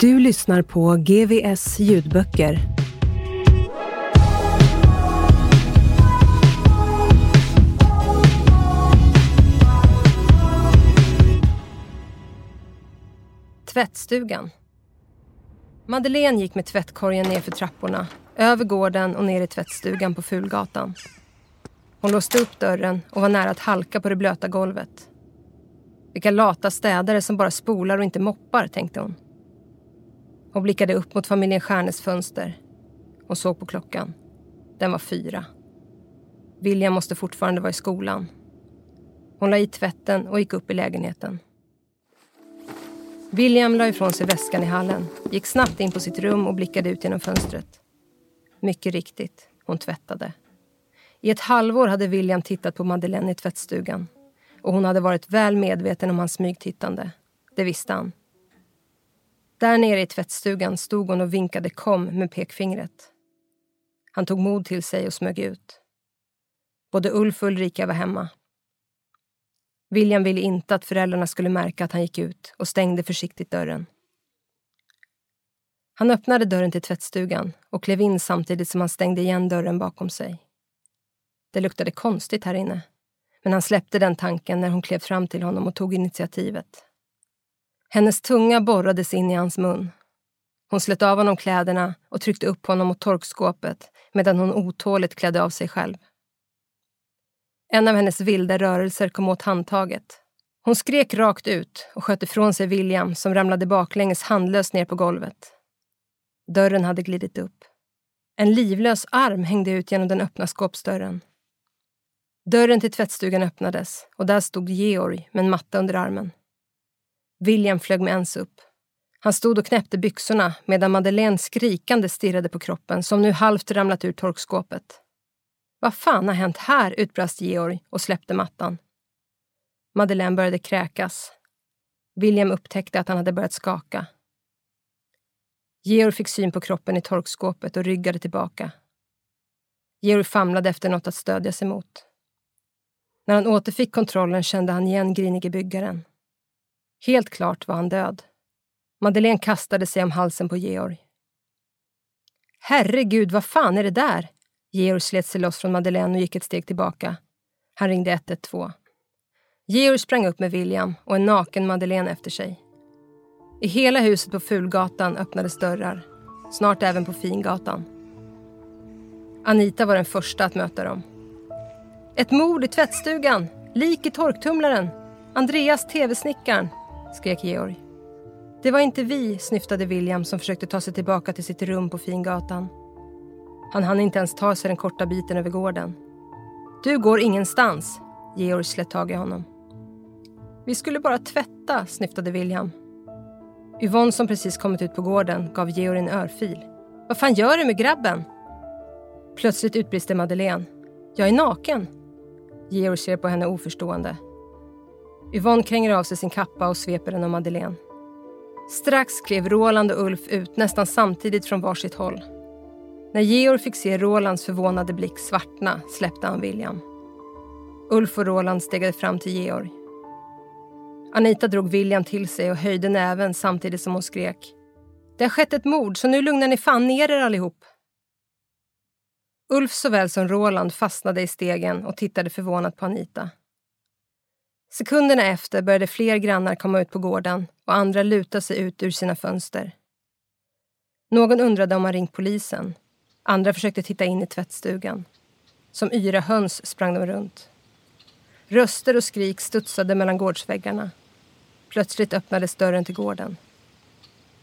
Du lyssnar på GVS ljudböcker. Tvättstugan. Madeleine gick med tvättkorgen ner för trapporna, över gården och ner i tvättstugan på Fulgatan. Hon låste upp dörren och var nära att halka på det blöta golvet. Vilka lata städare som bara spolar och inte moppar, tänkte hon. Hon blickade upp mot familjen Stjärnes fönster och såg på klockan. Den var fyra. William måste fortfarande vara i skolan. Hon la i tvätten och gick upp i lägenheten. William la ifrån sig väskan i hallen, gick snabbt in på sitt rum och blickade ut genom fönstret. Mycket riktigt, hon tvättade. I ett halvår hade William tittat på Madeleine i tvättstugan. Och hon hade varit väl medveten om hans smygtittande. Det visste han. Där nere i tvättstugan stod hon och vinkade kom med pekfingret. Han tog mod till sig och smög ut. Både Ulf och Ulrika var hemma. William ville inte att föräldrarna skulle märka att han gick ut och stängde försiktigt dörren. Han öppnade dörren till tvättstugan och klev in samtidigt som han stängde igen dörren bakom sig. Det luktade konstigt här inne, men han släppte den tanken när hon klev fram till honom och tog initiativet. Hennes tunga borrades in i hans mun. Hon slet av honom kläderna och tryckte upp honom mot torkskåpet medan hon otåligt klädde av sig själv. En av hennes vilda rörelser kom åt handtaget. Hon skrek rakt ut och sköt ifrån sig William som ramlade baklänges handlöst ner på golvet. Dörren hade glidit upp. En livlös arm hängde ut genom den öppna skåpsdörren. Dörren till tvättstugan öppnades och där stod Georg med en matta under armen. William flög med ens upp. Han stod och knäppte byxorna medan Madeleine skrikande stirrade på kroppen som nu halvt ramlat ur torkskåpet. Vad fan har hänt här? utbrast Georg och släppte mattan. Madeleine började kräkas. William upptäckte att han hade börjat skaka. Georg fick syn på kroppen i torkskåpet och ryggade tillbaka. Georg famlade efter något att stödja sig mot. När han återfick kontrollen kände han igen grinige byggaren. Helt klart var han död. Madeleine kastade sig om halsen på Georg. Herregud, vad fan är det där? Georg slet sig loss från Madeleine och gick ett steg tillbaka. Han ringde 112. Georg sprang upp med William och en naken Madeleine efter sig. I hela huset på Fulgatan öppnades dörrar. Snart även på Fingatan. Anita var den första att möta dem. Ett mord i tvättstugan! Lik i torktumlaren! Andreas tv-snickaren! Skrek Georg. Det var inte vi, snyftade William som försökte ta sig tillbaka till sitt rum på Fingatan. Han hann inte ens ta sig den korta biten över gården. Du går ingenstans, Georg slet tag i honom. Vi skulle bara tvätta, snyftade William. Yvonne som precis kommit ut på gården gav Georg en örfil. Vad fan gör du med grabben? Plötsligt utbrister Madeleine. Jag är naken. Georg ser på henne oförstående. Yvonne kränger av sig sin kappa och sveper den om Madeleine. Strax klev Roland och Ulf ut nästan samtidigt från varsitt håll. När Georg fick se Rolands förvånade blick svartna släppte han William. Ulf och Roland stegade fram till Georg. Anita drog William till sig och höjde näven samtidigt som hon skrek. Det har skett ett mord, så nu lugnar ni fan ner er allihop. Ulf såväl som Roland fastnade i stegen och tittade förvånat på Anita. Sekunderna efter började fler grannar komma ut på gården och andra luta sig ut ur sina fönster. Någon undrade om man ringt polisen. Andra försökte titta in i tvättstugan. Som yra höns sprang de runt. Röster och skrik studsade mellan gårdsväggarna. Plötsligt öppnades dörren till gården.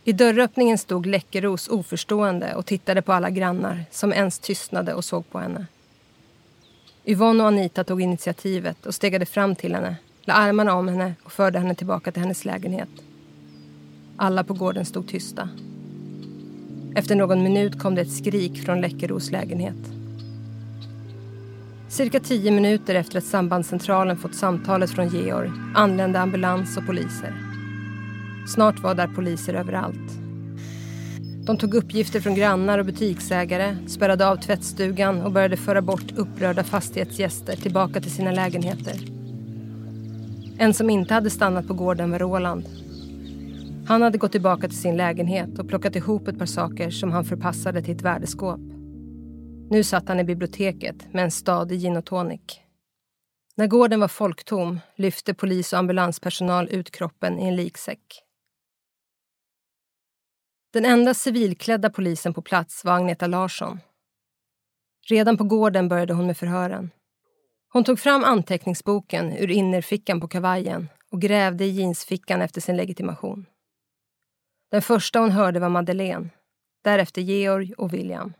I dörröppningen stod Läckeros oförstående och tittade på alla grannar som ens tystnade och såg på henne. Yvonne och Anita tog initiativet och stegade fram till henne, la armarna om henne och förde henne tillbaka till hennes lägenhet. Alla på gården stod tysta. Efter någon minut kom det ett skrik från Läckeros lägenhet. Cirka tio minuter efter att sambandscentralen fått samtalet från Georg anlände ambulans och poliser. Snart var där poliser överallt. De tog uppgifter från grannar och butiksägare, spärrade av tvättstugan och började föra bort upprörda fastighetsgäster tillbaka till sina lägenheter. En som inte hade stannat på gården var Roland. Han hade gått tillbaka till sin lägenhet och plockat ihop ett par saker som han förpassade till ett värdeskåp. Nu satt han i biblioteket med en stadig gin och tonic. När gården var folktom lyfte polis och ambulanspersonal ut kroppen i en liksäck. Den enda civilklädda polisen på plats var Agneta Larsson. Redan på gården började hon med förhören. Hon tog fram anteckningsboken ur innerfickan på kavajen och grävde i jeansfickan efter sin legitimation. Den första hon hörde var Madeleine, därefter Georg och William.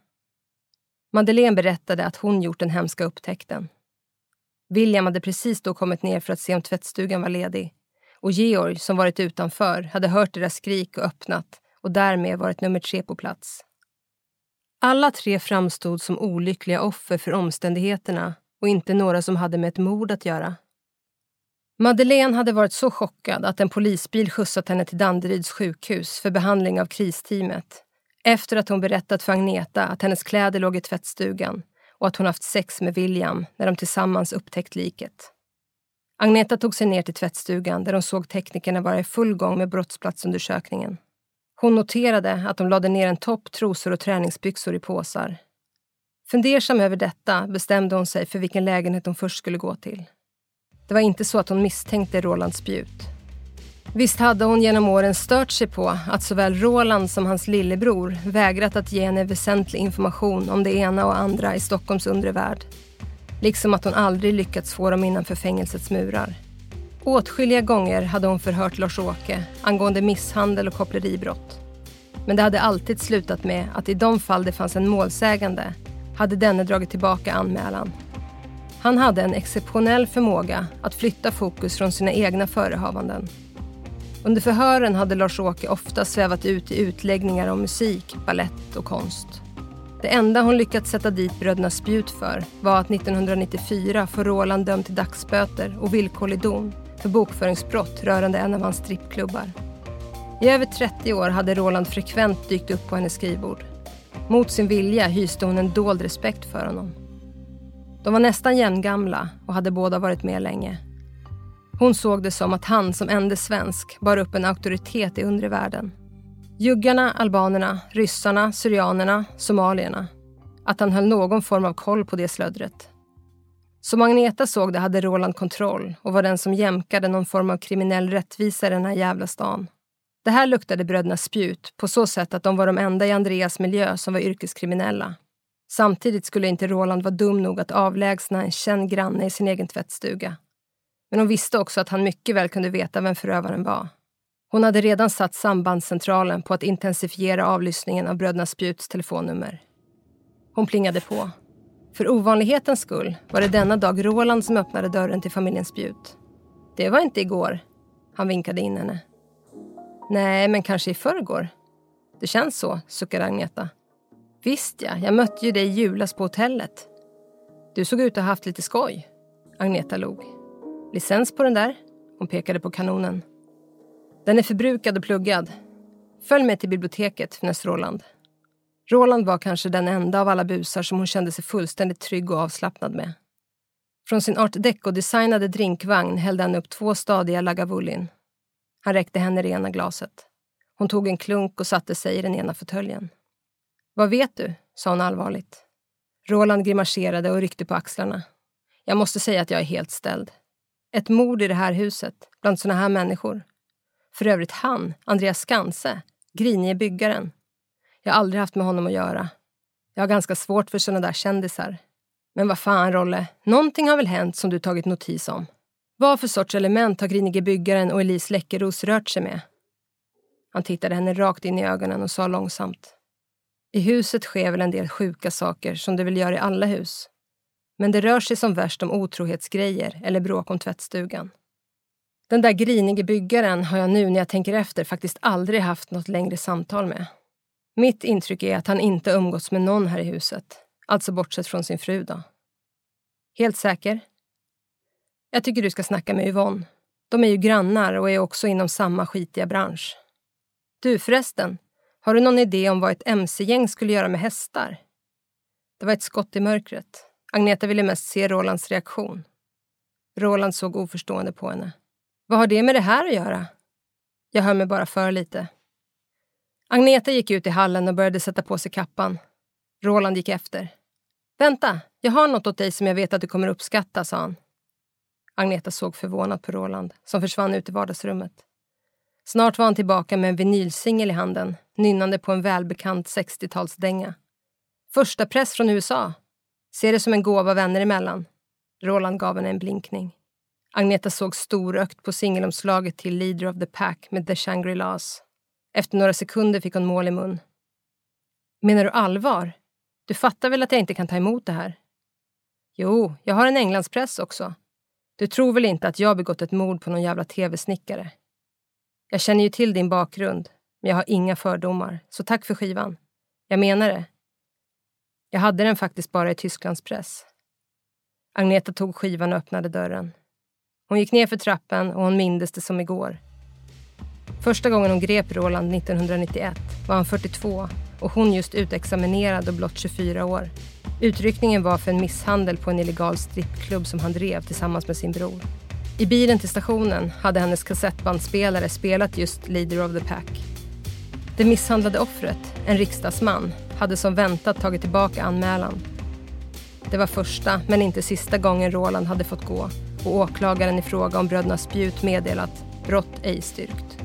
Madeleine berättade att hon gjort den hemska upptäckten. William hade precis då kommit ner för att se om tvättstugan var ledig och Georg, som varit utanför, hade hört deras skrik och öppnat och därmed varit nummer tre på plats. Alla tre framstod som olyckliga offer för omständigheterna och inte några som hade med ett mord att göra. Madeleine hade varit så chockad att en polisbil skjutsat henne till Danderyds sjukhus för behandling av kristeamet efter att hon berättat för Agneta att hennes kläder låg i tvättstugan och att hon haft sex med William när de tillsammans upptäckt liket. Agneta tog sig ner till tvättstugan där hon såg teknikerna vara i full gång med brottsplatsundersökningen. Hon noterade att de lade ner en topp, trosor och träningsbyxor i påsar. Fundersam över detta bestämde hon sig för vilken lägenhet hon först skulle gå till. Det var inte så att hon misstänkte Roland Spjut. Visst hade hon genom åren stört sig på att såväl Roland som hans lillebror vägrat att ge henne väsentlig information om det ena och andra i Stockholms undre värld. Liksom att hon aldrig lyckats få dem innanför fängelsets murar. Åtskilliga gånger hade hon förhört Lars-Åke angående misshandel och koppleribrott. Men det hade alltid slutat med att i de fall det fanns en målsägande hade denne dragit tillbaka anmälan. Han hade en exceptionell förmåga att flytta fokus från sina egna förehavanden. Under förhören hade Lars-Åke ofta svävat ut i utläggningar om musik, ballett och konst. Det enda hon lyckats sätta dit bröderna Spjut för var att 1994 få Roland dömd till dagsböter och villkorlig dom för bokföringsbrott rörande en av hans strippklubbar. I över 30 år hade Roland frekvent dykt upp på hennes skrivbord. Mot sin vilja hyste hon en dold respekt för honom. De var nästan jämngamla och hade båda varit med länge. Hon såg det som att han som ende svensk bar upp en auktoritet i undre världen. Juggarna, albanerna, ryssarna, syrianerna, somalierna. Att han höll någon form av koll på det slödret. Som Agneta såg det hade Roland kontroll och var den som jämkade någon form av kriminell rättvisa i den här jävla stan. Det här luktade bröderna Spjut på så sätt att de var de enda i Andreas miljö som var yrkeskriminella. Samtidigt skulle inte Roland vara dum nog att avlägsna en känd granne i sin egen tvättstuga. Men hon visste också att han mycket väl kunde veta vem förövaren var. Hon hade redan satt sambandscentralen på att intensifiera avlyssningen av bröderna Spjuts telefonnummer. Hon plingade på. För ovanlighetens skull var det denna dag Roland som öppnade dörren till familjen Spjut. Det var inte igår. Han vinkade in henne. Nej, men kanske i förrgår. Det känns så, suckade Agneta. Visst ja, jag mötte ju dig i julas på hotellet. Du såg ut att ha haft lite skoj. Agneta log. Licens på den där? Hon pekade på kanonen. Den är förbrukad och pluggad. Följ med till biblioteket, fnös Roland. Roland var kanske den enda av alla busar som hon kände sig fullständigt trygg och avslappnad med. Från sin art deco-designade drinkvagn hällde han upp två stadiga Lagavulin. Han räckte henne det ena glaset. Hon tog en klunk och satte sig i den ena fåtöljen. Vad vet du? sa hon allvarligt. Roland grimaserade och ryckte på axlarna. Jag måste säga att jag är helt ställd. Ett mord i det här huset, bland såna här människor. För övrigt han, Andreas Skanse, grinige byggaren. Jag har aldrig haft med honom att göra. Jag har ganska svårt för såna där kändisar. Men vad fan, Rolle, någonting har väl hänt som du tagit notis om? Vad för sorts element har grinige byggaren och Elise Läckeros rört sig med? Han tittade henne rakt in i ögonen och sa långsamt. I huset sker väl en del sjuka saker som det väl gör i alla hus. Men det rör sig som värst om otrohetsgrejer eller bråk om tvättstugan. Den där grinige byggaren har jag nu när jag tänker efter faktiskt aldrig haft något längre samtal med. Mitt intryck är att han inte umgåtts med någon här i huset. Alltså bortsett från sin fru då. Helt säker? Jag tycker du ska snacka med Yvonne. De är ju grannar och är också inom samma skitiga bransch. Du förresten, har du någon idé om vad ett mc-gäng skulle göra med hästar? Det var ett skott i mörkret. Agneta ville mest se Rolands reaktion. Roland såg oförstående på henne. Vad har det med det här att göra? Jag hör mig bara för lite. Agneta gick ut i hallen och började sätta på sig kappan. Roland gick efter. Vänta, jag har något åt dig som jag vet att du kommer uppskatta, sa han. Agneta såg förvånat på Roland, som försvann ut i vardagsrummet. Snart var han tillbaka med en vinylsingel i handen, nynnande på en välbekant 60-talsdänga. Första press från USA. Ser det som en gåva vänner emellan. Roland gav henne en blinkning. Agneta såg storögt på singelomslaget till Leader of the Pack med The Shangri-Las. Efter några sekunder fick hon mål i mun. Menar du allvar? Du fattar väl att jag inte kan ta emot det här? Jo, jag har en Englandspress också. Du tror väl inte att jag begått ett mord på någon jävla tv-snickare? Jag känner ju till din bakgrund, men jag har inga fördomar, så tack för skivan. Jag menar det. Jag hade den faktiskt bara i Tysklands press. Agneta tog skivan och öppnade dörren. Hon gick ner för trappen och hon mindes det som igår. Första gången hon grep Roland 1991 var han 42 och hon just utexaminerad och blott 24 år. Utryckningen var för en misshandel på en illegal strippklubb som han drev tillsammans med sin bror. I bilen till stationen hade hennes kassettbandspelare spelat just Leader of the Pack. Det misshandlade offret, en riksdagsman, hade som väntat tagit tillbaka anmälan. Det var första, men inte sista gången Roland hade fått gå och åklagaren i fråga om bröderna Spjut meddelat brott ej styrkt.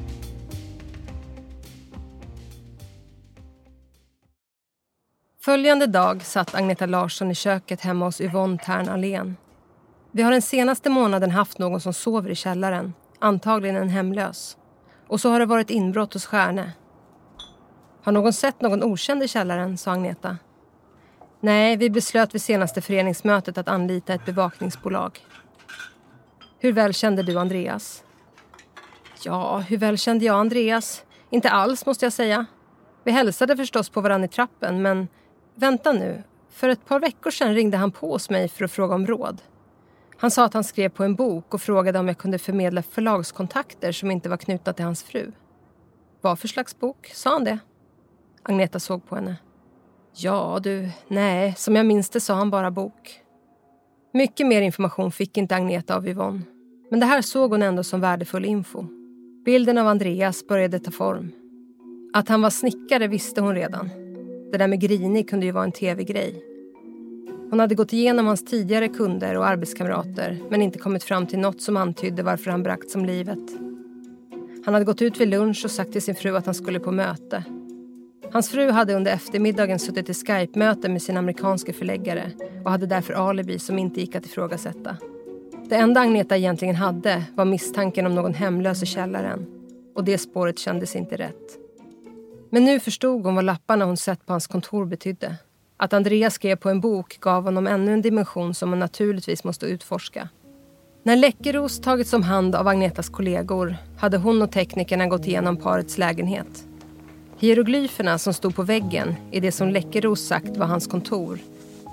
Följande dag satt Agneta Larsson i köket hemma hos Yvonne Tern Alén. Vi har den senaste månaden haft någon som sover i källaren, antagligen en hemlös. Och så har det varit inbrott hos Stjärne. Har någon sett någon okänd i källaren, sa Agneta. Nej, vi beslöt vid senaste föreningsmötet att anlita ett bevakningsbolag. Hur väl kände du Andreas? Ja, hur väl kände jag Andreas? Inte alls, måste jag säga. Vi hälsade förstås på varandra i trappen, men vänta nu. För ett par veckor sedan ringde han på hos mig för att fråga om råd. Han sa att han skrev på en bok och frågade om jag kunde förmedla förlagskontakter som inte var knutna till hans fru. Vad för slags bok? Sa han det? Agneta såg på henne. Ja, du, nej, som jag minns det sa han bara bok. Mycket mer information fick inte Agneta av Yvonne. Men det här såg hon ändå som värdefull info. Bilden av Andreas började ta form. Att han var snickare visste hon redan. Det där med grinig kunde ju vara en tv-grej. Hon hade gått igenom hans tidigare kunder och arbetskamrater men inte kommit fram till något som antydde varför han bragts om livet. Han hade gått ut vid lunch och sagt till sin fru att han skulle på möte. Hans fru hade under eftermiddagen suttit i Skype-möte med sin amerikanske förläggare och hade därför alibi som inte gick att ifrågasätta. Det enda Agneta egentligen hade var misstanken om någon hemlös i källaren och det spåret kändes inte rätt. Men nu förstod hon vad lapparna hon sett på hans kontor betydde. Att Andreas skrev på en bok gav honom ännu en dimension som hon naturligtvis måste utforska. När Läckeros tagits om hand av Agnetas kollegor hade hon och teknikerna gått igenom parets lägenhet. Hieroglyferna som stod på väggen i det som Läckeros sagt var hans kontor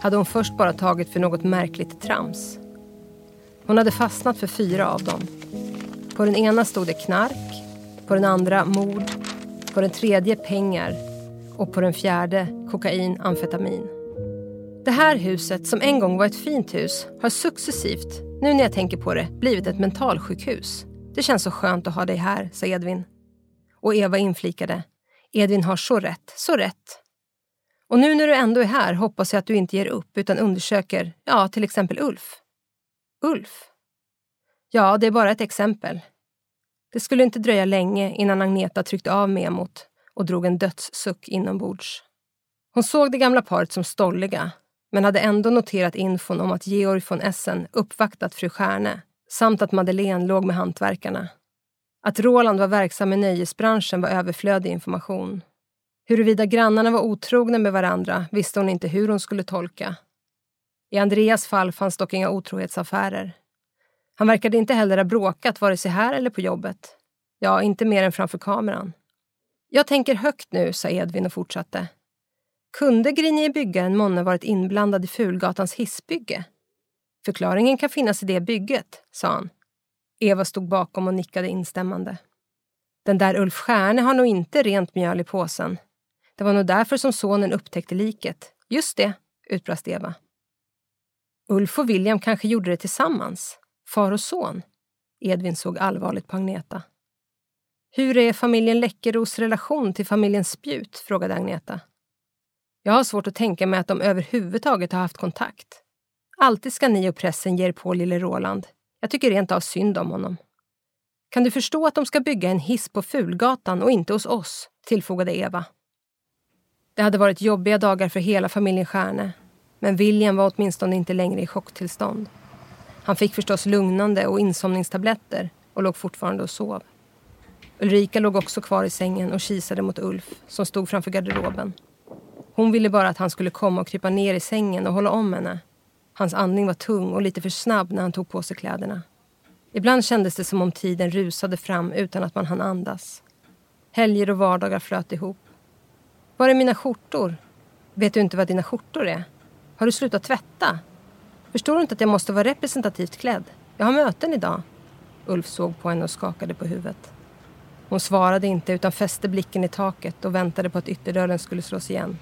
hade hon först bara tagit för något märkligt trams. Hon hade fastnat för fyra av dem. På den ena stod det knark, på den andra mord, på den tredje pengar och på den fjärde kokain, amfetamin. Det här huset, som en gång var ett fint hus, har successivt, nu när jag tänker på det, blivit ett mentalsjukhus. Det känns så skönt att ha dig här, sa Edvin. Och Eva inflikade. Edvin har så rätt, så rätt. Och nu när du ändå är här hoppas jag att du inte ger upp utan undersöker, ja, till exempel Ulf. Ulf? Ja, det är bara ett exempel. Det skulle inte dröja länge innan Agneta tryckte av memot och drog en dödssuck inombords. Hon såg det gamla paret som stolliga men hade ändå noterat infon om att Georg von Essen uppvaktat fru Stjärne samt att Madeleine låg med hantverkarna. Att Roland var verksam i nöjesbranschen var överflödig information. Huruvida grannarna var otrogna med varandra visste hon inte hur hon skulle tolka. I Andreas fall fanns dock inga otrohetsaffärer. Han verkade inte heller ha bråkat vare sig här eller på jobbet. Ja, inte mer än framför kameran. Jag tänker högt nu, sa Edvin och fortsatte. Kunde grinige byggaren månne varit inblandad i Fulgatans hissbygge? Förklaringen kan finnas i det bygget, sa han. Eva stod bakom och nickade instämmande. Den där Ulf Stjärne har nog inte rent mjöl i påsen. Det var nog därför som sonen upptäckte liket. Just det, utbrast Eva. Ulf och William kanske gjorde det tillsammans, far och son. Edvin såg allvarligt på Agneta. Hur är familjen Läckeros relation till familjen Spjut? frågade Agneta. Jag har svårt att tänka mig att de överhuvudtaget har haft kontakt. Alltid ska ni och pressen ge er på lille Roland. Jag tycker rent av synd om honom. Kan du förstå att de ska bygga en hiss på Fulgatan och inte hos oss? tillfogade Eva. Det hade varit jobbiga dagar för hela familjen Stjärne. Men William var åtminstone inte längre i chocktillstånd. Han fick förstås lugnande och insomningstabletter och låg fortfarande och sov. Ulrika låg också kvar i sängen och kisade mot Ulf som stod framför garderoben. Hon ville bara att han skulle komma och krypa ner i sängen och hålla om henne. Hans andning var tung och lite för snabb när han tog på sig kläderna. Ibland kändes det som om tiden rusade fram utan att man hann andas. Helger och vardagar flöt ihop. Var är mina skjortor? Vet du inte vad dina skjortor är? Har du slutat tvätta? Förstår du inte att jag måste vara representativt klädd? Jag har möten idag. Ulf såg på henne och skakade på huvudet. Hon svarade inte utan fäste blicken i taket och väntade på att ytterdörren skulle slås igen.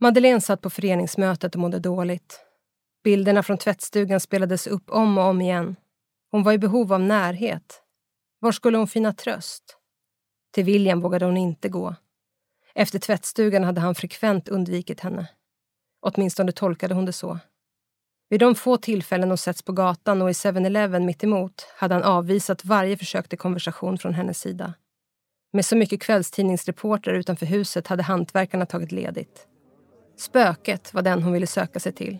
Madeleine satt på föreningsmötet och mådde dåligt. Bilderna från tvättstugan spelades upp om och om igen. Hon var i behov av närhet. Var skulle hon finna tröst? Till William vågade hon inte gå. Efter tvättstugan hade han frekvent undvikit henne. Åtminstone tolkade hon det så. Vid de få tillfällen hon setts på gatan och i 7-Eleven mittemot hade han avvisat varje försök till konversation från hennes sida. Med så mycket kvällstidningsreportrar utanför huset hade hantverkarna tagit ledigt. Spöket var den hon ville söka sig till.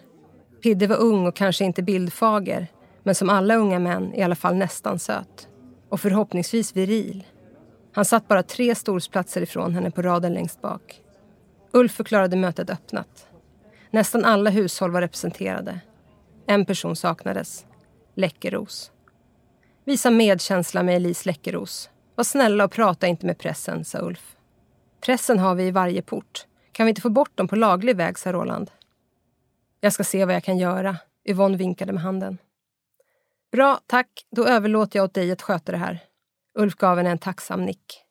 Pidde var ung och kanske inte bildfager men som alla unga män i alla fall nästan söt. Och förhoppningsvis viril. Han satt bara tre stolsplatser ifrån henne på raden längst bak. Ulf förklarade mötet öppnat. Nästan alla hushåll var representerade. En person saknades. Läckeros. Visa medkänsla med Elise Läckeros. Var snälla och prata inte med pressen, sa Ulf. Pressen har vi i varje port. Kan vi inte få bort dem på laglig väg, sa Roland. Jag ska se vad jag kan göra. Yvonne vinkade med handen. Bra, tack. Då överlåter jag åt dig att sköta det här. Ulf gav henne en tacksam nick.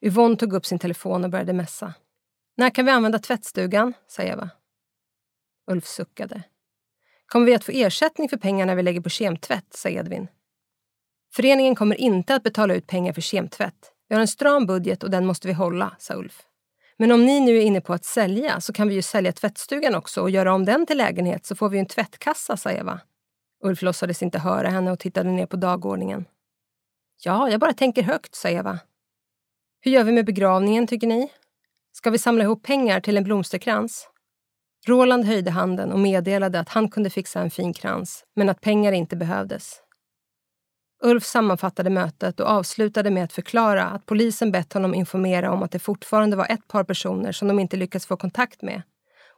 Yvonne tog upp sin telefon och började messa. När kan vi använda tvättstugan? sa Eva. Ulf suckade. Kommer vi att få ersättning för pengarna vi lägger på kemtvätt? sa Edvin. Föreningen kommer inte att betala ut pengar för kemtvätt. Vi har en stram budget och den måste vi hålla, sa Ulf. Men om ni nu är inne på att sälja så kan vi ju sälja tvättstugan också och göra om den till lägenhet så får vi en tvättkassa, sa Eva. Ulf låtsades inte höra henne och tittade ner på dagordningen. Ja, jag bara tänker högt, sa Eva. Hur gör vi med begravningen, tycker ni? Ska vi samla ihop pengar till en blomsterkrans? Roland höjde handen och meddelade att han kunde fixa en fin krans, men att pengar inte behövdes. Ulf sammanfattade mötet och avslutade med att förklara att polisen bett honom informera om att det fortfarande var ett par personer som de inte lyckats få kontakt med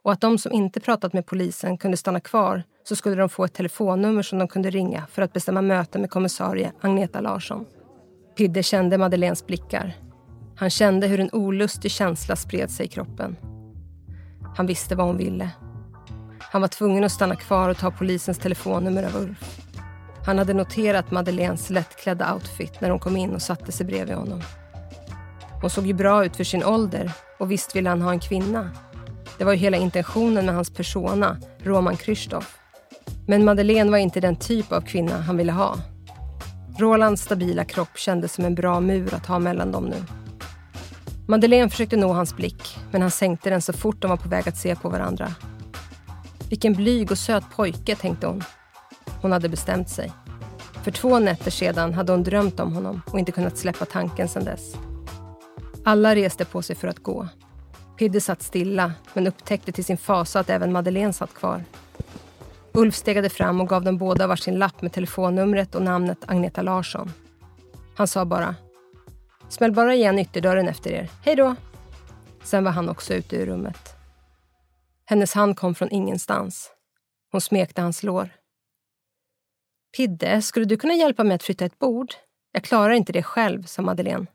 och att de som inte pratat med polisen kunde stanna kvar så skulle de få ett telefonnummer som de kunde ringa för att bestämma möte med kommissarie Agneta Larsson. Pidde kände Madeleines blickar. Han kände hur en olustig känsla spred sig i kroppen. Han visste vad hon ville. Han var tvungen att stanna kvar och ta polisens telefonnummer av Ulf. Han hade noterat Madeleines lättklädda outfit när hon kom in och satte sig bredvid honom. Hon såg ju bra ut för sin ålder och visst ville han ha en kvinna. Det var ju hela intentionen med hans persona, Roman Krzysztof. Men Madeleine var inte den typ av kvinna han ville ha. Rolands stabila kropp kändes som en bra mur att ha mellan dem nu. Madeleine försökte nå hans blick, men han sänkte den så fort de var på väg att se på varandra. Vilken blyg och söt pojke, tänkte hon. Hon hade bestämt sig. För två nätter sedan hade hon drömt om honom och inte kunnat släppa tanken sedan dess. Alla reste på sig för att gå. Pidde satt stilla, men upptäckte till sin fasa att även Madeleine satt kvar. Ulf stegade fram och gav dem båda varsin lapp med telefonnumret och namnet Agneta Larsson. Han sa bara Smäll bara igen ytterdörren efter er. Hej då! Sen var han också ute ur rummet. Hennes hand kom från ingenstans. Hon smekte hans lår. Pidde, skulle du kunna hjälpa mig att flytta ett bord? Jag klarar inte det själv, sa Madeleine.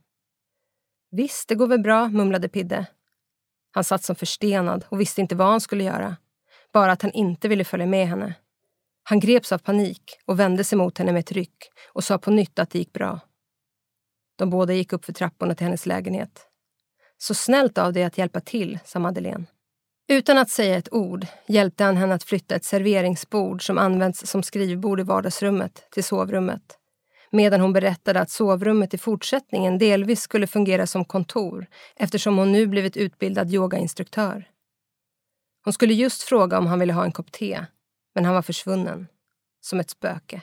Visst, det går väl bra, mumlade Pidde. Han satt som förstenad och visste inte vad han skulle göra. Bara att han inte ville följa med henne. Han greps av panik och vände sig mot henne med ett ryck och sa på nytt att det gick bra. De båda gick upp för trapporna till hennes lägenhet. Så snällt av dig att hjälpa till, sa Madeleine. Utan att säga ett ord hjälpte han henne att flytta ett serveringsbord som används som skrivbord i vardagsrummet till sovrummet. Medan hon berättade att sovrummet i fortsättningen delvis skulle fungera som kontor eftersom hon nu blivit utbildad yogainstruktör. Hon skulle just fråga om han ville ha en kopp te, men han var försvunnen. Som ett spöke.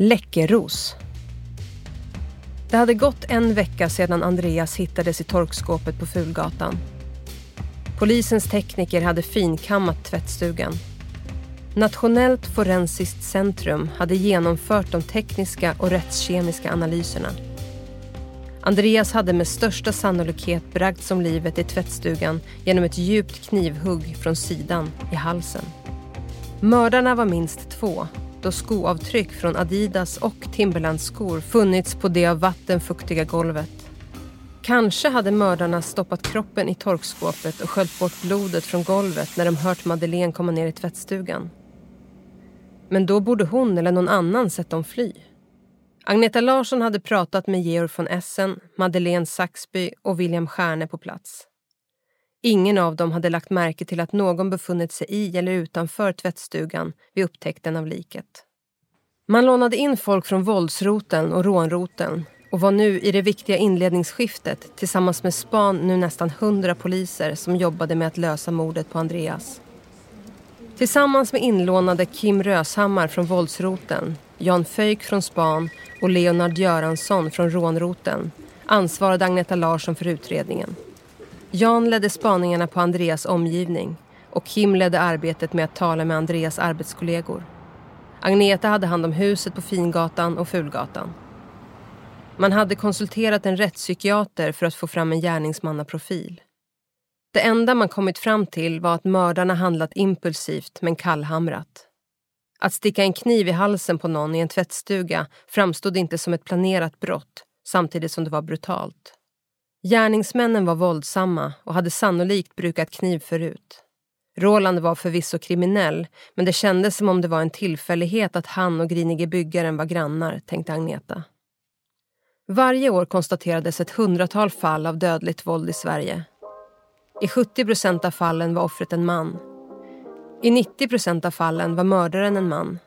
Läckeros. Det hade gått en vecka sedan Andreas hittades i torkskåpet på Fulgatan. Polisens tekniker hade finkammat tvättstugan. Nationellt forensiskt centrum hade genomfört de tekniska och rättskemiska analyserna. Andreas hade med största sannolikhet bragts om livet i tvättstugan genom ett djupt knivhugg från sidan i halsen. Mördarna var minst två och skoavtryck från Adidas och Timberlands skor funnits på det av vatten fuktiga golvet. Kanske hade mördarna stoppat kroppen i torkskåpet och sköljt bort blodet från golvet när de hört Madeleine komma ner i tvättstugan. Men då borde hon eller någon annan sett dem fly. Agneta Larsson hade pratat med Georg von Essen, Madeleine Saxby och William Stjärne på plats. Ingen av dem hade lagt märke till att någon befunnit sig i eller utanför tvättstugan vid upptäckten av liket. Man lånade in folk från våldsroten och rånroten och var nu i det viktiga inledningsskiftet tillsammans med span nu nästan hundra poliser som jobbade med att lösa mordet på Andreas. Tillsammans med inlånade Kim Röshammar från våldsroten, Jan Föjk från span och Leonard Göransson från rånroten ansvarade Agneta Larsson för utredningen. Jan ledde spaningarna på Andreas omgivning och Kim ledde arbetet med att tala med Andreas arbetskollegor. Agneta hade hand om huset på Fingatan och Fulgatan. Man hade konsulterat en rättspsykiater för att få fram en gärningsmannaprofil. Det enda man kommit fram till var att mördarna handlat impulsivt men kallhamrat. Att sticka en kniv i halsen på någon i en tvättstuga framstod inte som ett planerat brott samtidigt som det var brutalt. Gärningsmännen var våldsamma och hade sannolikt brukat kniv förut. Roland var förvisso kriminell, men det kändes som om det var en tillfällighet att han och grinige byggaren var grannar, tänkte Agneta. Varje år konstaterades ett hundratal fall av dödligt våld i Sverige. I 70 procent av fallen var offret en man. I 90 procent av fallen var mördaren en man.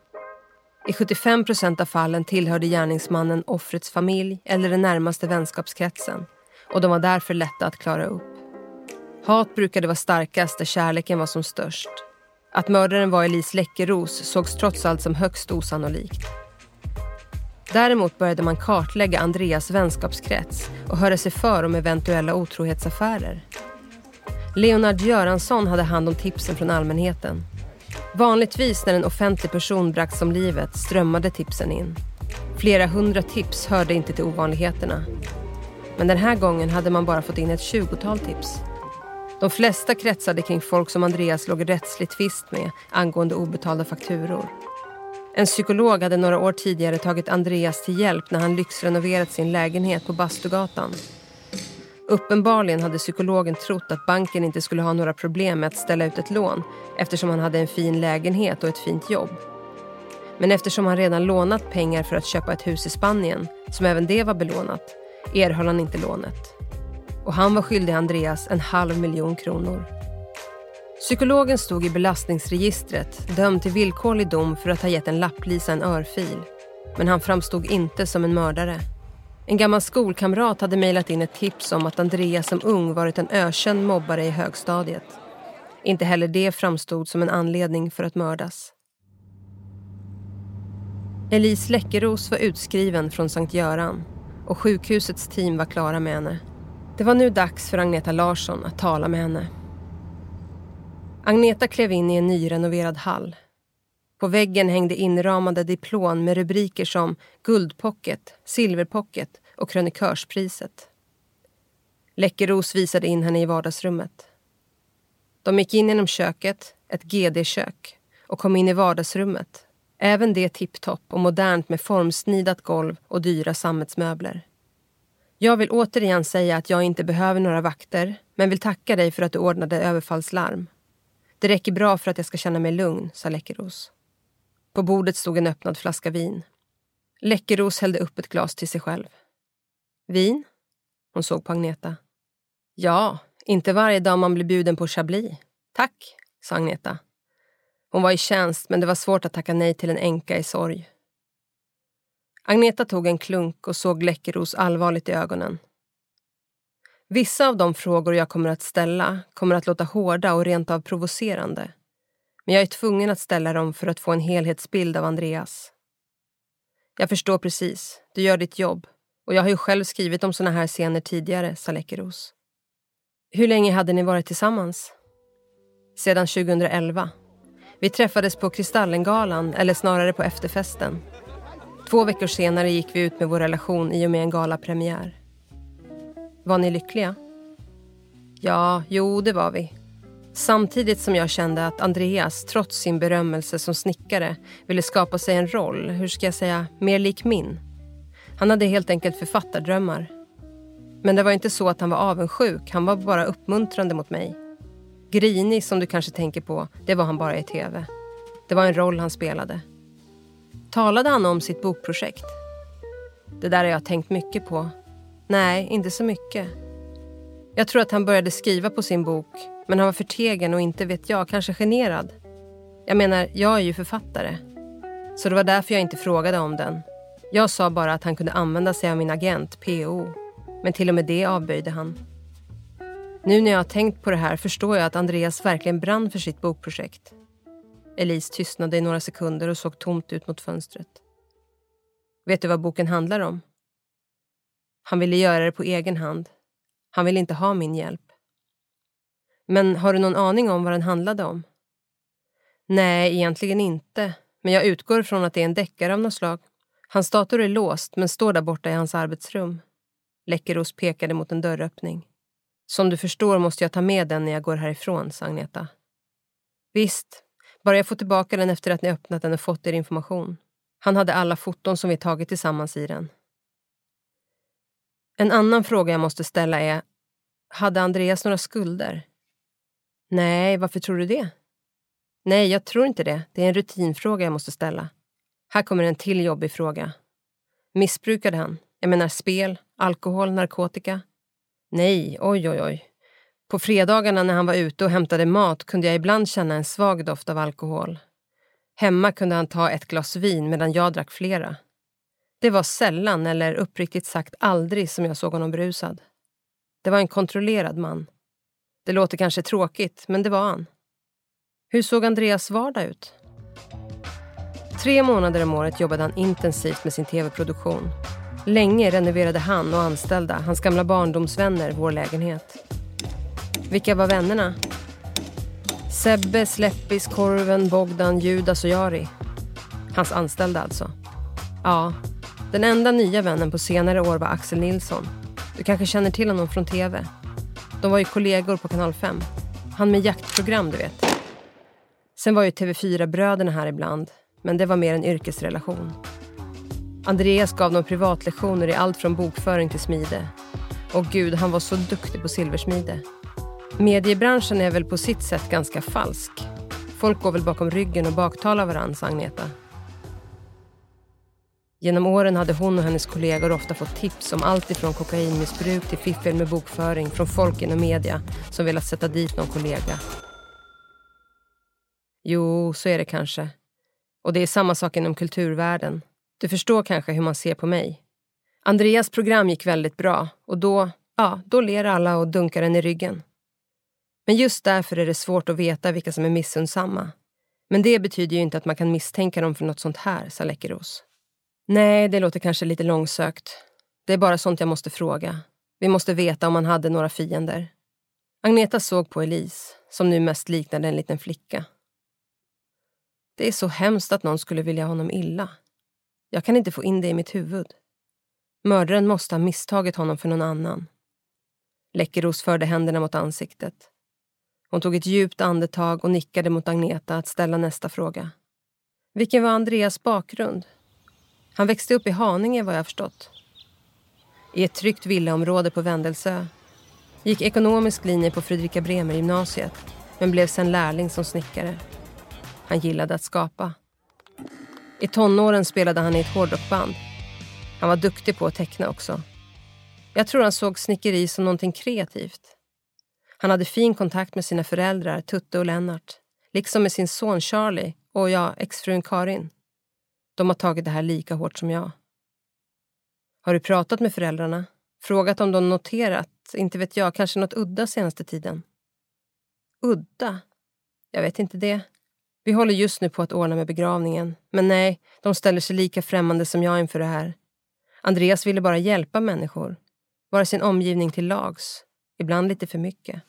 I 75 procent av fallen tillhörde gärningsmannen offrets familj eller den närmaste vänskapskretsen och de var därför lätta att klara upp. Hat brukade vara starkast där kärleken var som störst. Att mördaren var Elise Läckeros sågs trots allt som högst osannolikt. Däremot började man kartlägga Andreas vänskapskrets och höra sig för om eventuella otrohetsaffärer. Leonard Göransson hade hand om tipsen från allmänheten. Vanligtvis när en offentlig person bragts om livet strömmade tipsen in. Flera hundra tips hörde inte till ovanligheterna. Men den här gången hade man bara fått in ett tjugotal tips. De flesta kretsade kring folk som Andreas låg i rättslig tvist med angående obetalda fakturor. En psykolog hade några år tidigare tagit Andreas till hjälp när han lyxrenoverat sin lägenhet på Bastugatan. Uppenbarligen hade psykologen trott att banken inte skulle ha några problem med att ställa ut ett lån eftersom han hade en fin lägenhet och ett fint jobb. Men eftersom han redan lånat pengar för att köpa ett hus i Spanien, som även det var belånat, erhöll han inte lånet. Och han var skyldig Andreas en halv miljon kronor. Psykologen stod i belastningsregistret dömd till villkorlig dom för att ha gett en lapplisa en örfil. Men han framstod inte som en mördare. En gammal skolkamrat hade mejlat in ett tips om att Andreas som ung varit en ökänd mobbare i högstadiet. Inte heller det framstod som en anledning för att mördas. Elise Läckeros var utskriven från Sankt Göran och sjukhusets team var klara med henne. Det var nu dags för Agneta Larsson att tala med henne. Agneta klev in i en nyrenoverad hall. På väggen hängde inramade diplom med rubriker som Guldpocket, Silverpocket och Krönikörspriset. Läckeros visade in henne i vardagsrummet. De gick in genom köket, ett GD-kök, och kom in i vardagsrummet. Även det tipptopp och modernt med formsnidat golv och dyra sammetsmöbler. Jag vill återigen säga att jag inte behöver några vakter men vill tacka dig för att du ordnade överfallslarm. Det räcker bra för att jag ska känna mig lugn, sa Läckeros. På bordet stod en öppnad flaska vin. Läckeros hällde upp ett glas till sig själv. Vin? Hon såg på Agneta. Ja, inte varje dag man blir bjuden på chablis. Tack, sa Agneta. Hon var i tjänst, men det var svårt att tacka nej till en änka i sorg. Agneta tog en klunk och såg Läckeros allvarligt i ögonen. Vissa av de frågor jag kommer att ställa kommer att låta hårda och rent av provocerande. Men jag är tvungen att ställa dem för att få en helhetsbild av Andreas. Jag förstår precis, du gör ditt jobb och jag har ju själv skrivit om såna här scener tidigare, sa Läckeros. Hur länge hade ni varit tillsammans? Sedan 2011. Vi träffades på Kristallengalan, eller snarare på efterfesten. Två veckor senare gick vi ut med vår relation i och med en galapremiär. Var ni lyckliga? Ja, jo, det var vi. Samtidigt som jag kände att Andreas, trots sin berömmelse som snickare, ville skapa sig en roll, hur ska jag säga, mer lik min. Han hade helt enkelt författardrömmar. Men det var inte så att han var avundsjuk, han var bara uppmuntrande mot mig. Grinig, som du kanske tänker på, det var han bara i tv. Det var en roll han spelade. Talade han om sitt bokprojekt? Det där har jag tänkt mycket på. Nej, inte så mycket. Jag tror att han började skriva på sin bok, men han var förtegen och inte vet jag, kanske generad. Jag menar, jag är ju författare. Så det var därför jag inte frågade om den. Jag sa bara att han kunde använda sig av min agent, PO. Men till och med det avböjde han. Nu när jag har tänkt på det här förstår jag att Andreas verkligen brann för sitt bokprojekt. Elise tystnade i några sekunder och såg tomt ut mot fönstret. Vet du vad boken handlar om? Han ville göra det på egen hand. Han ville inte ha min hjälp. Men har du någon aning om vad den handlade om? Nej, egentligen inte. Men jag utgår från att det är en deckare av något slag. Hans dator är låst men står där borta i hans arbetsrum. Läckeros pekade mot en dörröppning. Som du förstår måste jag ta med den när jag går härifrån, sa Agneta. Visst, bara jag får tillbaka den efter att ni öppnat den och fått er information. Han hade alla foton som vi tagit tillsammans i den. En annan fråga jag måste ställa är, hade Andreas några skulder? Nej, varför tror du det? Nej, jag tror inte det. Det är en rutinfråga jag måste ställa. Här kommer en till jobbig fråga. Missbrukade han? Jag menar spel, alkohol, narkotika? Nej, oj, oj, oj. På fredagarna när han var ute och hämtade mat kunde jag ibland känna en svag doft av alkohol. Hemma kunde han ta ett glas vin medan jag drack flera. Det var sällan, eller uppriktigt sagt aldrig, som jag såg honom brusad. Det var en kontrollerad man. Det låter kanske tråkigt, men det var han. Hur såg Andreas vardag ut? Tre månader om året jobbade han intensivt med sin tv-produktion. Länge renoverade han och anställda, hans gamla barndomsvänner, vår lägenhet. Vilka var vännerna? Sebbe, Släppis, Korven, Bogdan, Judas och Jari. Hans anställda alltså. Ja, den enda nya vännen på senare år var Axel Nilsson. Du kanske känner till honom från tv. De var ju kollegor på Kanal 5. Han med jaktprogram, du vet. Sen var ju TV4-bröderna här ibland, men det var mer en yrkesrelation. Andreas gav dem privatlektioner i allt från bokföring till smide. Och gud, han var så duktig på silversmide. Mediebranschen är väl på sitt sätt ganska falsk. Folk går väl bakom ryggen och baktalar varandra, sa Agneta. Genom åren hade hon och hennes kollegor ofta fått tips om allt ifrån kokainmissbruk till fiffel med bokföring från folk inom media som velat sätta dit någon kollega. Jo, så är det kanske. Och det är samma sak inom kulturvärlden. Du förstår kanske hur man ser på mig. Andreas program gick väldigt bra och då, ja, då ler alla och dunkar en i ryggen. Men just därför är det svårt att veta vilka som är missundsamma. Men det betyder ju inte att man kan misstänka dem för något sånt här, sa Läckeros. Nej, det låter kanske lite långsökt. Det är bara sånt jag måste fråga. Vi måste veta om han hade några fiender. Agneta såg på Elise, som nu mest liknade en liten flicka. Det är så hemskt att någon skulle vilja honom illa. Jag kan inte få in det i mitt huvud. Mördaren måste ha misstagit honom för någon annan. Läckeros förde händerna mot ansiktet. Hon tog ett djupt andetag och nickade mot Agneta att ställa nästa fråga. Vilken var Andreas bakgrund? Han växte upp i Haninge vad jag förstått. I ett tryggt villaområde på Vändelsö. Gick ekonomisk linje på Fredrika Bremer gymnasiet men blev sen lärling som snickare. Han gillade att skapa. I tonåren spelade han i ett hårdrockband. Han var duktig på att teckna också. Jag tror han såg snickeri som någonting kreativt. Han hade fin kontakt med sina föräldrar, Tutte och Lennart. Liksom med sin son Charlie och jag, exfrun Karin. De har tagit det här lika hårt som jag. Har du pratat med föräldrarna? Frågat om de noterat, inte vet jag, kanske något udda senaste tiden? Udda? Jag vet inte det. Vi håller just nu på att ordna med begravningen. Men nej, de ställer sig lika främmande som jag inför det här. Andreas ville bara hjälpa människor. Vara sin omgivning till lags. Ibland lite för mycket.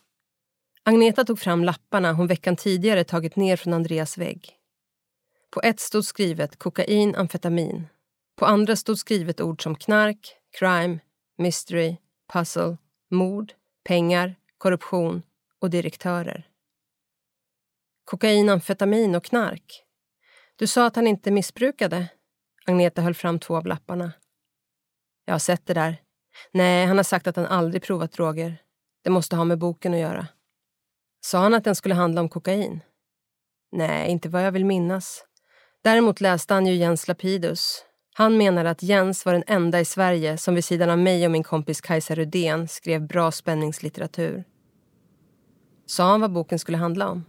Agneta tog fram lapparna hon veckan tidigare tagit ner från Andreas vägg. På ett stod skrivet kokain, amfetamin. På andra stod skrivet ord som knark, crime, mystery, puzzle, mord, pengar, korruption och direktörer. Kokain, amfetamin och knark. Du sa att han inte missbrukade. Agneta höll fram två av lapparna. Jag har sett det där. Nej, han har sagt att han aldrig provat droger. Det måste ha med boken att göra. Sa han att den skulle handla om kokain? Nej, inte vad jag vill minnas. Däremot läste han ju Jens Lapidus. Han menade att Jens var den enda i Sverige som vid sidan av mig och min kompis Kajsa Rudén skrev bra spänningslitteratur. Sa han vad boken skulle handla om?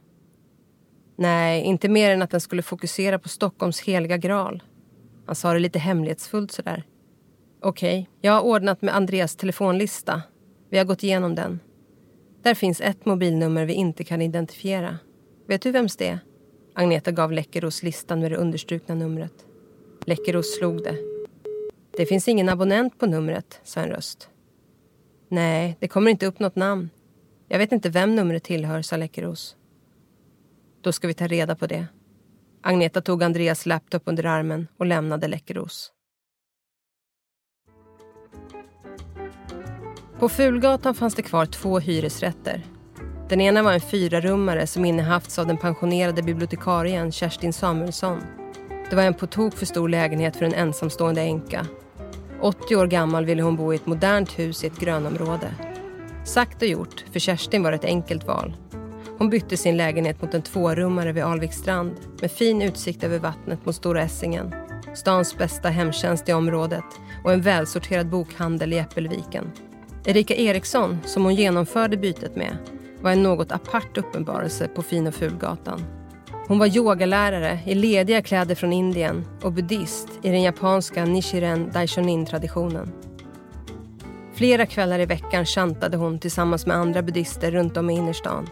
Nej, inte mer än att den skulle fokusera på Stockholms heliga graal. Han sa det lite hemlighetsfullt sådär. Okej, okay, jag har ordnat med Andreas telefonlista. Vi har gått igenom den. Där finns ett mobilnummer vi inte kan identifiera. Vet du vems det är? Agneta gav Läckeros listan med det understrukna numret. Läckeros slog det. Det finns ingen abonnent på numret, sa en röst. Nej, det kommer inte upp något namn. Jag vet inte vem numret tillhör, sa Läckeros. Då ska vi ta reda på det. Agneta tog Andreas laptop under armen och lämnade Läckeros. På Fulgatan fanns det kvar två hyresrätter. Den ena var en fyrarummare som innehafts av den pensionerade bibliotekarien Kerstin Samuelsson. Det var en på tok för stor lägenhet för en ensamstående änka. 80 år gammal ville hon bo i ett modernt hus i ett grönområde. Sagt och gjort, för Kerstin var det ett enkelt val. Hon bytte sin lägenhet mot en tvårummare vid Alvikstrand med fin utsikt över vattnet mot Stora Essingen, stans bästa hemtjänst i området och en välsorterad bokhandel i Äppelviken. Erika Eriksson, som hon genomförde bytet med, var en något apart uppenbarelse på Fin och Fulgatan. Hon var yogalärare i lediga kläder från Indien och buddhist i den japanska Nichiren Daishonin-traditionen. Flera kvällar i veckan chantade hon tillsammans med andra buddister runt om i innerstan.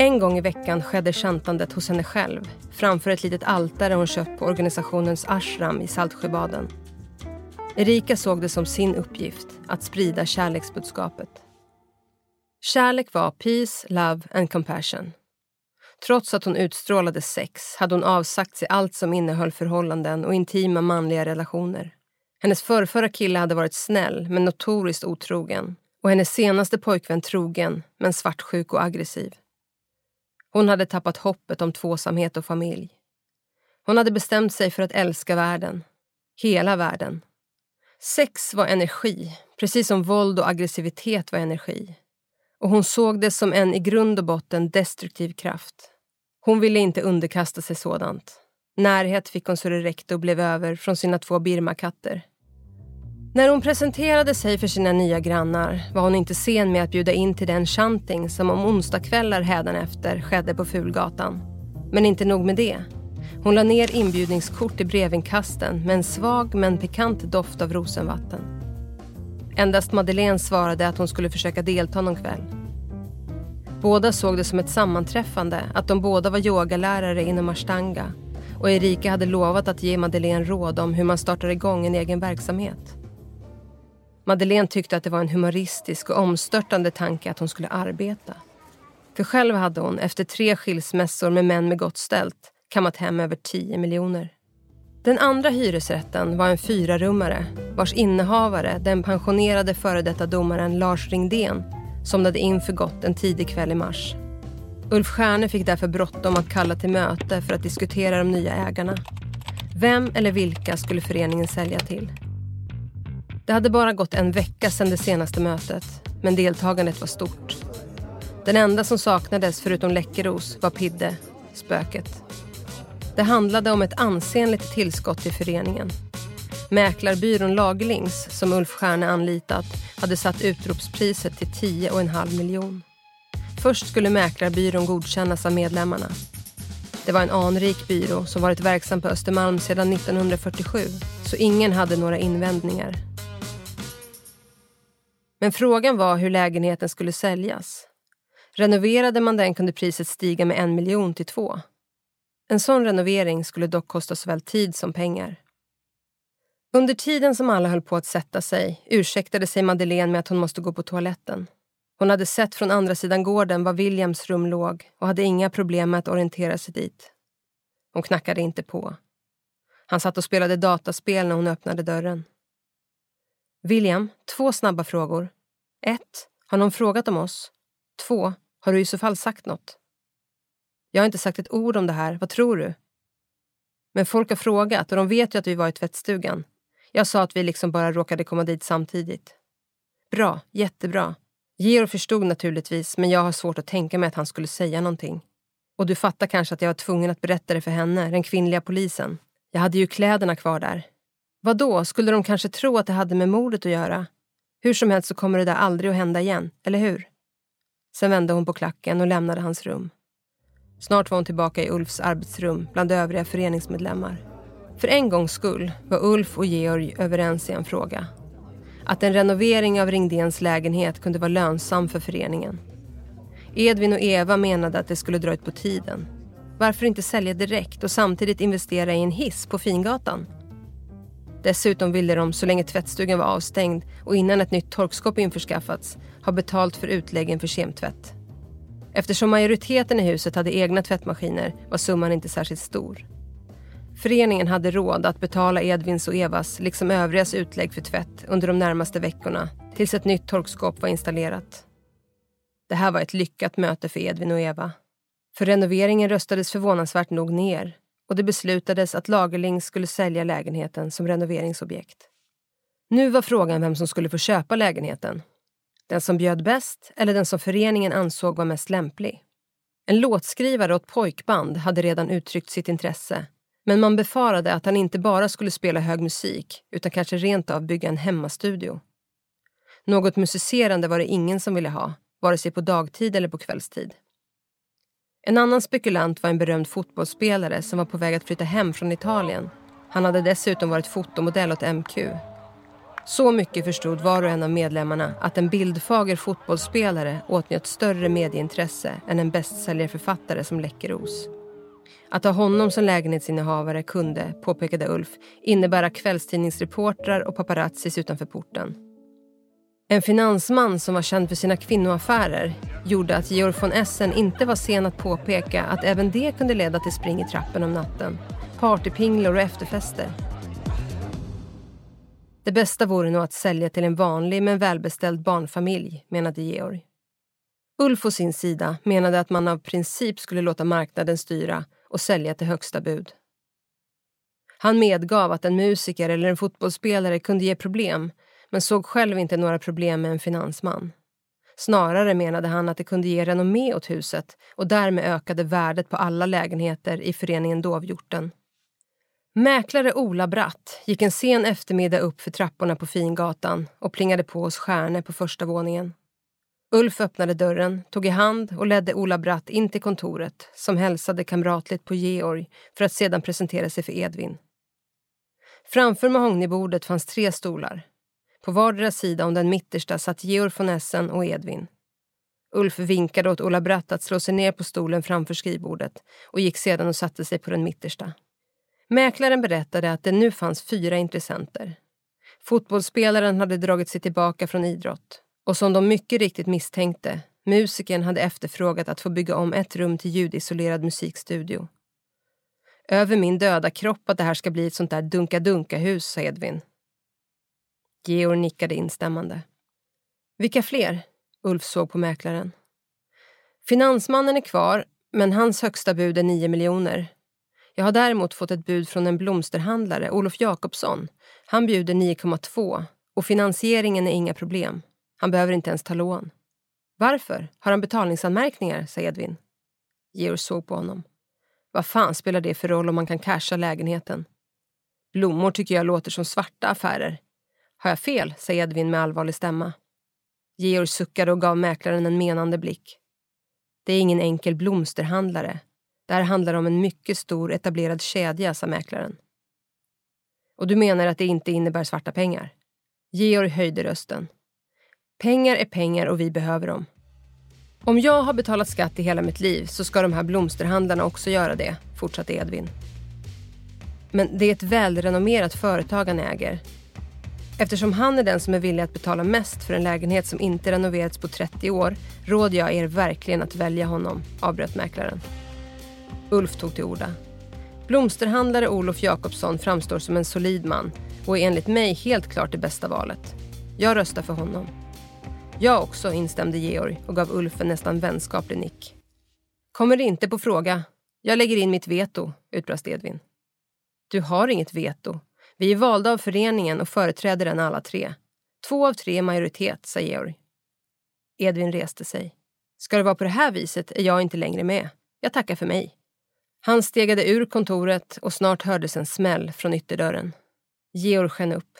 En gång i veckan skedde chantandet hos henne själv framför ett litet altare hon köpt på organisationens ashram i Saltsjöbaden. Erika såg det som sin uppgift att sprida kärleksbudskapet. Kärlek var peace, love and compassion. Trots att hon utstrålade sex hade hon avsagt sig allt som innehöll förhållanden och intima manliga relationer. Hennes förrförra kille hade varit snäll men notoriskt otrogen och hennes senaste pojkvän trogen men svartsjuk och aggressiv. Hon hade tappat hoppet om tvåsamhet och familj. Hon hade bestämt sig för att älska världen. Hela världen. Sex var energi, precis som våld och aggressivitet var energi. Och hon såg det som en i grund och botten destruktiv kraft. Hon ville inte underkasta sig sådant. Närhet fick hon så det räckte och blev över från sina två Birmakatter. När hon presenterade sig för sina nya grannar var hon inte sen med att bjuda in till den chanting som om onsdagskvällar hädanefter skedde på Fulgatan. Men inte nog med det. Hon la ner inbjudningskort i brevinkasten med en svag men pikant doft av rosenvatten. Endast Madeleine svarade att hon skulle försöka delta någon kväll. Båda såg det som ett sammanträffande att de båda var yogalärare inom ashtanga och Erika hade lovat att ge Madeleine råd om hur man startar igång en egen verksamhet. Madeleine tyckte att det var en humoristisk och omstörtande tanke att hon skulle arbeta. För själv hade hon, efter tre skilsmässor med män med gott ställt, kammat hem över 10 miljoner. Den andra hyresrätten var en fyrarummare vars innehavare, den pensionerade före detta domaren Lars Ringdén somnade in för gott en tidig kväll i mars. Ulf Stjärne fick därför bråttom att kalla till möte för att diskutera de nya ägarna. Vem eller vilka skulle föreningen sälja till? Det hade bara gått en vecka sedan det senaste mötet, men deltagandet var stort. Den enda som saknades förutom Läckeros var Pidde, spöket. Det handlade om ett ansenligt tillskott till föreningen. Mäklarbyrån Lagerlings, som Ulf Stjärne anlitat, hade satt utropspriset till 10,5 miljon. Först skulle mäklarbyrån godkännas av medlemmarna. Det var en anrik byrå som varit verksam på Östermalm sedan 1947 så ingen hade några invändningar. Men frågan var hur lägenheten skulle säljas. Renoverade man den kunde priset stiga med en miljon till två. En sån renovering skulle dock kosta såväl tid som pengar. Under tiden som alla höll på att sätta sig ursäktade sig Madeleine med att hon måste gå på toaletten. Hon hade sett från andra sidan gården var Williams rum låg och hade inga problem med att orientera sig dit. Hon knackade inte på. Han satt och spelade dataspel när hon öppnade dörren. William, två snabba frågor. 1. Har någon frågat om oss? 2. Har du i så fall sagt något? Jag har inte sagt ett ord om det här. Vad tror du? Men folk har frågat och de vet ju att vi var i tvättstugan. Jag sa att vi liksom bara råkade komma dit samtidigt. Bra, jättebra. Georg förstod naturligtvis, men jag har svårt att tänka mig att han skulle säga någonting. Och du fattar kanske att jag var tvungen att berätta det för henne, den kvinnliga polisen. Jag hade ju kläderna kvar där. Vad då? skulle de kanske tro att det hade med mordet att göra? Hur som helst så kommer det där aldrig att hända igen, eller hur? Sen vände hon på klacken och lämnade hans rum. Snart var hon tillbaka i Ulfs arbetsrum bland övriga föreningsmedlemmar. För en gångs skull var Ulf och Georg överens i en fråga. Att en renovering av Ringdens lägenhet kunde vara lönsam för föreningen. Edvin och Eva menade att det skulle dra ut på tiden. Varför inte sälja direkt och samtidigt investera i en hiss på Fingatan? Dessutom ville de, så länge tvättstugan var avstängd och innan ett nytt torkskåp införskaffats, ha betalt för utläggen för kemtvätt. Eftersom majoriteten i huset hade egna tvättmaskiner var summan inte särskilt stor. Föreningen hade råd att betala Edvins och Evas, liksom övrigas utlägg för tvätt under de närmaste veckorna tills ett nytt torkskåp var installerat. Det här var ett lyckat möte för Edvin och Eva. För renoveringen röstades förvånansvärt nog ner och det beslutades att Lagerling skulle sälja lägenheten som renoveringsobjekt. Nu var frågan vem som skulle få köpa lägenheten. Den som bjöd bäst eller den som föreningen ansåg var mest lämplig. En låtskrivare åt pojkband hade redan uttryckt sitt intresse men man befarade att han inte bara skulle spela hög musik utan kanske rent av bygga en hemmastudio. Något musicerande var det ingen som ville ha, vare sig på dagtid eller på kvällstid. En annan spekulant var en berömd fotbollsspelare som var på väg att flytta hem från Italien. Han hade dessutom varit fotomodell åt MQ. Så mycket förstod var och en av medlemmarna att en bildfager fotbollsspelare åtnjöt större medieintresse än en bästsäljarförfattare som Läckeros. Att ha honom som lägenhetsinnehavare kunde, påpekade Ulf, innebära kvällstidningsreportrar och paparazzis utanför porten. En finansman som var känd för sina kvinnoaffärer gjorde att Georg von Essen inte var sen att påpeka att även det kunde leda till spring i trappen om natten, partypinglor och efterfester. Det bästa vore nog att sälja till en vanlig men välbeställd barnfamilj, menade Georg. Ulf å sin sida menade att man av princip skulle låta marknaden styra och sälja till högsta bud. Han medgav att en musiker eller en fotbollsspelare kunde ge problem men såg själv inte några problem med en finansman. Snarare menade han att det kunde ge renommé åt huset och därmed ökade värdet på alla lägenheter i föreningen Dovhjorten. Mäklare Ola Bratt gick en sen eftermiddag upp för trapporna på Fingatan och plingade på hos Stjärne på första våningen. Ulf öppnade dörren, tog i hand och ledde Ola Bratt in till kontoret som hälsade kamratligt på Georg för att sedan presentera sig för Edvin. Framför mahognybordet fanns tre stolar. På vardera sida om den mittersta satt Georg von Essen och Edvin. Ulf vinkade åt Ola Bratt att slå sig ner på stolen framför skrivbordet och gick sedan och satte sig på den mittersta. Mäklaren berättade att det nu fanns fyra intressenter. Fotbollsspelaren hade dragit sig tillbaka från idrott och som de mycket riktigt misstänkte, musikern hade efterfrågat att få bygga om ett rum till ljudisolerad musikstudio. Över min döda kropp att det här ska bli ett sånt där dunka-dunka-hus, sa Edvin. Georg nickade instämmande. Vilka fler? Ulf såg på mäklaren. Finansmannen är kvar, men hans högsta bud är 9 miljoner. Jag har däremot fått ett bud från en blomsterhandlare, Olof Jakobsson. Han bjuder 9,2 och finansieringen är inga problem. Han behöver inte ens ta lån. Varför? Har han betalningsanmärkningar? sa Edvin. Georg såg på honom. Vad fan spelar det för roll om man kan casha lägenheten? Blommor tycker jag låter som svarta affärer. Har jag fel? sa Edvin med allvarlig stämma. Georg suckade och gav mäklaren en menande blick. Det är ingen enkel blomsterhandlare. Det här handlar om en mycket stor etablerad kedja, sa mäklaren. Och du menar att det inte innebär svarta pengar? Georg höjde rösten. Pengar är pengar och vi behöver dem. Om jag har betalat skatt i hela mitt liv så ska de här blomsterhandlarna också göra det, fortsatte Edvin. Men det är ett välrenommerat företag han äger. Eftersom han är den som är villig att betala mest för en lägenhet som inte renoverats på 30 år råder jag er verkligen att välja honom, avbröt mäklaren. Ulf tog till orda. Blomsterhandlare Olof Jakobsson framstår som en solid man och är enligt mig helt klart det bästa valet. Jag röstar för honom. Jag också, instämde Georg och gav Ulf en nästan vänskaplig nick. Kommer det inte på fråga. Jag lägger in mitt veto, utbrast Edvin. Du har inget veto. Vi är valda av föreningen och företräder den alla tre. Två av tre är majoritet, sa Georg. Edvin reste sig. Ska det vara på det här viset är jag inte längre med. Jag tackar för mig. Han stegade ur kontoret och snart hördes en smäll från ytterdörren. Georg sken upp.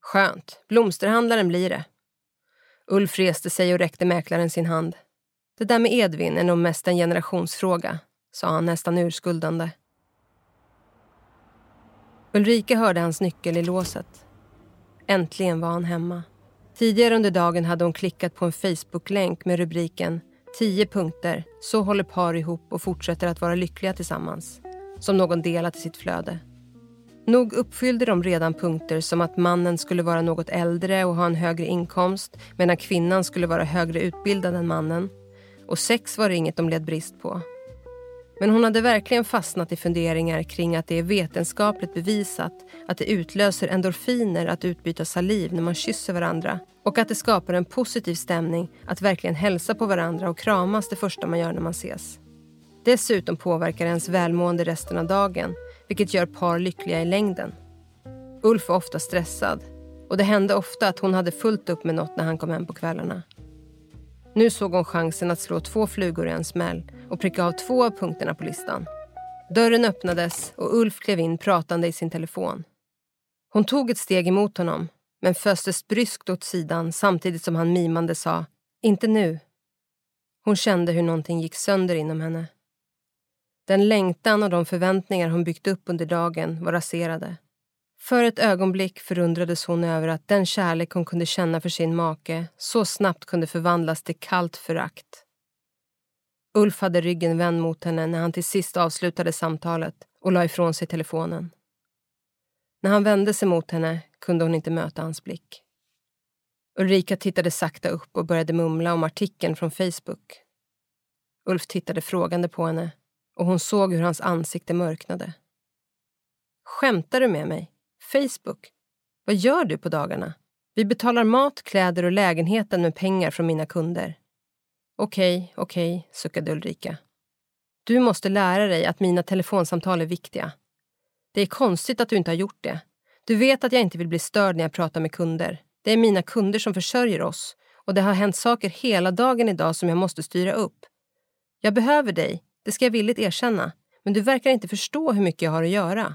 Skönt. Blomsterhandlaren blir det. Ulf reste sig och räckte mäklaren sin hand. Det där med Edvin är nog mest en generationsfråga, sa han nästan urskuldande. Ulrika hörde hans nyckel i låset. Äntligen var han hemma. Tidigare under dagen hade hon klickat på en Facebook-länk med rubriken 10 punkter, så håller par ihop och fortsätter att vara lyckliga tillsammans. Som någon delat i sitt flöde. Nog uppfyllde de redan punkter som att mannen skulle vara något äldre och ha en högre inkomst medan kvinnan skulle vara högre utbildad än mannen. Och sex var det inget de led brist på. Men hon hade verkligen fastnat i funderingar kring att det är vetenskapligt bevisat att det utlöser endorfiner att utbyta saliv när man kysser varandra och att det skapar en positiv stämning att verkligen hälsa på varandra och kramas det första man gör när man ses. Dessutom påverkar ens välmående resten av dagen vilket gör par lyckliga i längden. Ulf var ofta stressad och det hände ofta att hon hade fullt upp med något när han kom hem på kvällarna. Nu såg hon chansen att slå två flugor i en smäll och pricka av två av punkterna på listan. Dörren öppnades och Ulf klev in pratande i sin telefon. Hon tog ett steg emot honom men föstes bryskt åt sidan samtidigt som han mimande sa “Inte nu”. Hon kände hur någonting gick sönder inom henne. Den längtan och de förväntningar hon byggt upp under dagen var raserade. För ett ögonblick förundrades hon över att den kärlek hon kunde känna för sin make så snabbt kunde förvandlas till kallt förakt. Ulf hade ryggen vänd mot henne när han till sist avslutade samtalet och la ifrån sig telefonen. När han vände sig mot henne kunde hon inte möta hans blick. Ulrika tittade sakta upp och började mumla om artikeln från Facebook. Ulf tittade frågande på henne och hon såg hur hans ansikte mörknade. Skämtar du med mig? Facebook? Vad gör du på dagarna? Vi betalar mat, kläder och lägenheten med pengar från mina kunder. Okej, okej, suckade Ulrika. Du måste lära dig att mina telefonsamtal är viktiga. Det är konstigt att du inte har gjort det. Du vet att jag inte vill bli störd när jag pratar med kunder. Det är mina kunder som försörjer oss och det har hänt saker hela dagen idag som jag måste styra upp. Jag behöver dig, det ska jag villigt erkänna, men du verkar inte förstå hur mycket jag har att göra.